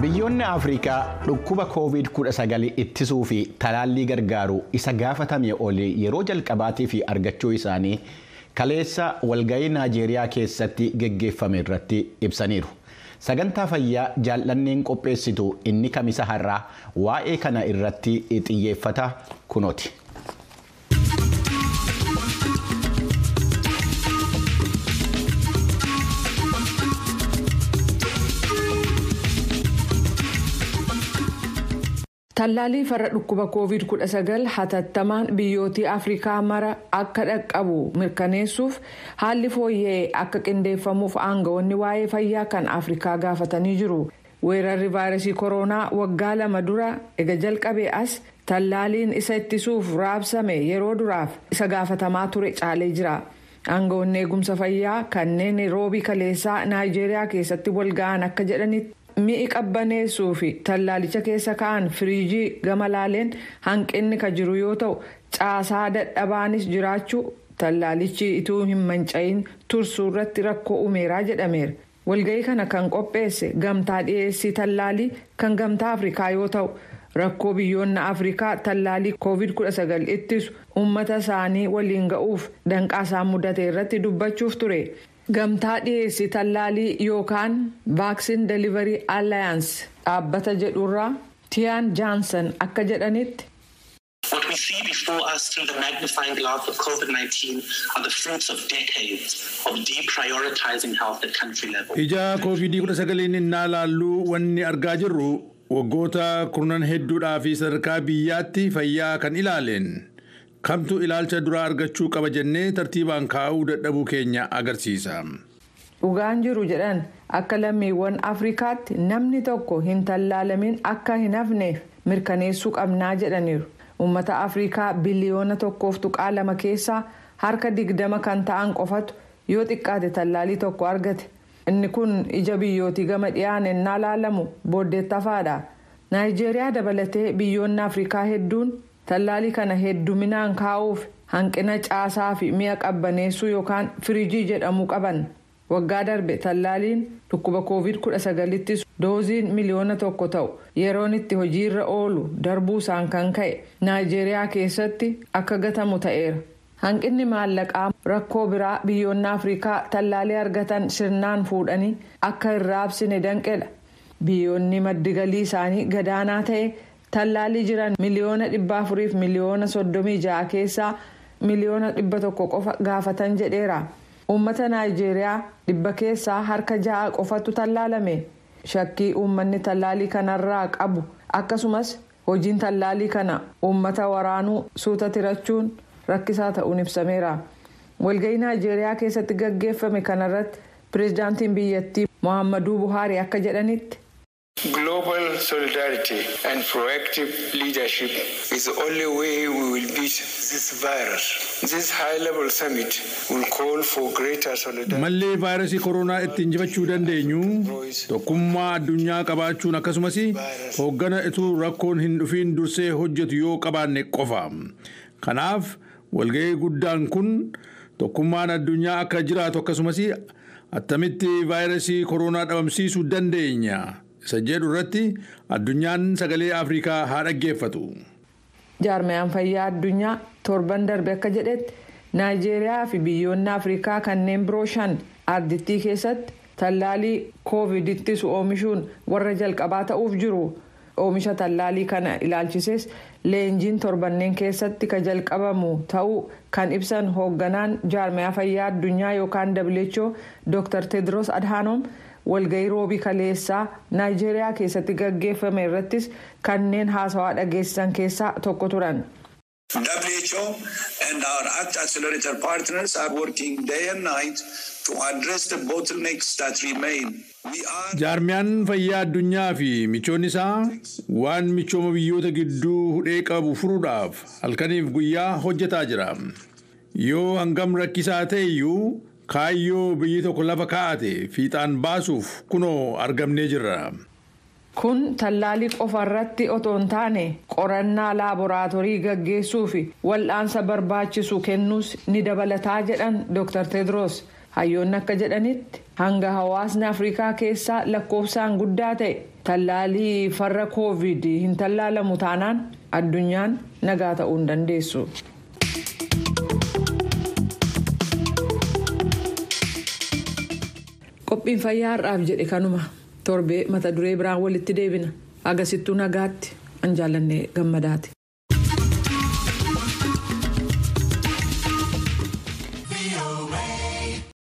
biyyoonni afrikaa dhukkuba covid 19 ittisuu fi talaallii gargaaru isa gaafatame olii yeroo jalqabaatiif argachuu isaanii kaleessa walga'ii naajeeriyaa keessatti geggeeffame irratti ibsaniiru. sagantaa fayyaa jaallanneen qopheessitu inni kamisa har'aa waa'ee kana irratti xiyyeeffata kunooti. Tallaalii farra dhukkuba COVID-19 hatattamaan biyyootii Afrikaa mara akka dhaqqabu mirkaneessuuf haalli fooyya'ee akka qindeeffamuuf aangawoonni waa'ee fayyaa kan Afrikaa gaafatanii jiru. Weerarri vaayirasii koronaa waggaa lama dura ega jalqabee as tallaaliin isa ittisuuf raabsame yeroo duraaf isa gaafatamaa ture caalee jira. Aangawoonni eegumsa fayyaa kanneen roobii kaleessaa Naayijeeriyaa keessatti walga'an akka jedhanitti. Mi'i qabbaneessuu fi tallaalicha keessa ka'an firiijii gama laaleen hanqinni ka jiru yoo ta'u caasaa dadhabaanis jiraachuu tallaalichi ituu hin manca'iin tursuu irratti rakkoo uumeeraa jedhameera walga'ii kana kan qopheesse gamtaa dhiyeessii tallaalii kan gamtaa afrikaa yoo ta'u rakkoo biyyoonni afrikaa tallaalii covid 19 ittisu uummata isaanii waliin ga'uuf danqaa isaan mudate irratti dubbachuuf ture. Gamtaa dhiyeessii tallaalii yookaan vaaksiin delivery alliance dhaabbata jedhurraa tiyaan jaansan akka jedhanitti. What we see before us through the magnifying glass of COVID-19 are the fruits of decades of deprioritizing health at country level. Ija COVID-19 innaa laallu wanni argaa jirru waggoota kurnan hedduudhaa fi sadarkaa biyyaatti fayyaa kan ilaaleen. Kamtu ilaalcha duraa argachuu qaba jennee tartiibaan kaa'uu dadhabuu keenya agarsiisa. dhugaan jiru jedhan akka lammiiwwan afrikaatti namni tokko hin tallaalamin akka hin hafneef mirkaneessuu qabnaa jedhaniiru uummata afrikaa biliyoona tokkoof tuqaa lama keessaa harka digdama kan ta'an qofatu yoo xiqqaate tallaalii tokko argate inni kun ija biyyootii gama dhiyaan ennaa laalamu booddeettafaadha naayijeeriyaa dabalatee biyyoonni afrikaa hedduun. Tallaalii kana hedduminaan kaa'uuf hanqina caasaa fi mi'a qabbaneessuu yookaan firiijii jedhamu qaban. Waggaa darbe tallaaliin dhukkuba covid 19 dooziin miliyoona tokko ta'u. Yeroon itti hojiirra oolu darbuusaan kan ka'e naayijeeriyaa keessatti akka gatamu ta'eera. Hanqinni maallaqaa rakkoo biraa biyyoonni afrikaa tallaalii argatan sirnaan fuudhanii akka hin raabsine danqedha biyyoonni maddi galii isaanii gadaanaa ta'e. Tallaalii jiran miliyoona dhibba afuriif miliyoona soddomii ja'a keessaa miliyoona dhibba tokko qofa gaafatan jedheera uummata naayijeeriyaa dhibba keessaa harka ja'a qofatu tallaalame shakkii uummanni tallaalii kanarraa qabu akkasumas hojiin tallaalii kana uummata waraanuu suuta tirachuun rakkisaa ta'uun ibsameera walga'ii naayijeeriyaa keessatti gaggeeffame kanarratti pireezidaantiin biyyattii mohammaduu buhaarii akka jedhanitti. Global solidarity and proactive leadership is the only way we will beat this virus. This high-level summit will call for greater solidarity. Mallee vaayirasii koronaa ittiin injifachuu dandeenyu tokkummaa addunyaa qabaachuun akkasumas hooggana ituu rakkoon hin dhufiin dursee hojjetu yoo qabaanne qofa. Kanaaf walga'ii guddaan kun tokkummaan addunyaa akka jiraatu akkasumas attamitti vaayirasii koronaa dhabamsiisuu dandeenya. Isa jedhu irratti addunyaan sagalee afrikaa haa dhaggeeffatu. jaarmayaan fayyaa addunyaa torban darbe akka jedhetti naayijeeriyaa fi biyyoonni afrikaa kanneen biroo shan ardittii keessatti tallaalii koovid ittisu oomishuun warra jalqabaa ta'uuf jiru oomisha tallaalii kana ilaalchises leenjiin torbanneen keessatti ka jalqabamu ta'uu kan ibsan hoogganaan jaarmayaa fayyaa addunyaa yookaan who dr tedros adhanom. Walga'ii roobii kaleessaa naayijeeriyaa keessatti gaggeeffame irrattis kanneen haasawaa dhageessisan keessaa tokko turan. WHO and our ACT Accelerator partners are working day and night to address the bottlenecks that remain. Jaarmiyaan fayyaa addunyaa fi michoonni isaa waan michooma biyyoota gidduu hudhee qabu furuudhaaf halkaniif guyyaa hojjetaa jira. Yoo hangam rakkisaa ta'e iyyuu kaayyoo biyyi tokko lafa kaa'ate fiixaan baasuuf kunoo argamnee jirra. kun tallaalii qofa irratti otoo hin taane qorannaa laaboraatoorii gaggeessuu fi wal'aansa barbaachisu kennuus ni dabalataa jedhan dr tedros hayyoonni akka jedhanitti hanga hawaasni afrikaa keessaa lakkoofsaan guddaa ta'e tallaalii farra koovid hin tallaalamu taanaan addunyaan nagaa ta'uu hin dandeessu. Qophiin fayyaa har'aaf jedhe kanuma torbee mata duree biraan walitti deebina agasittuu nagaatti an jaallannee gammadaati.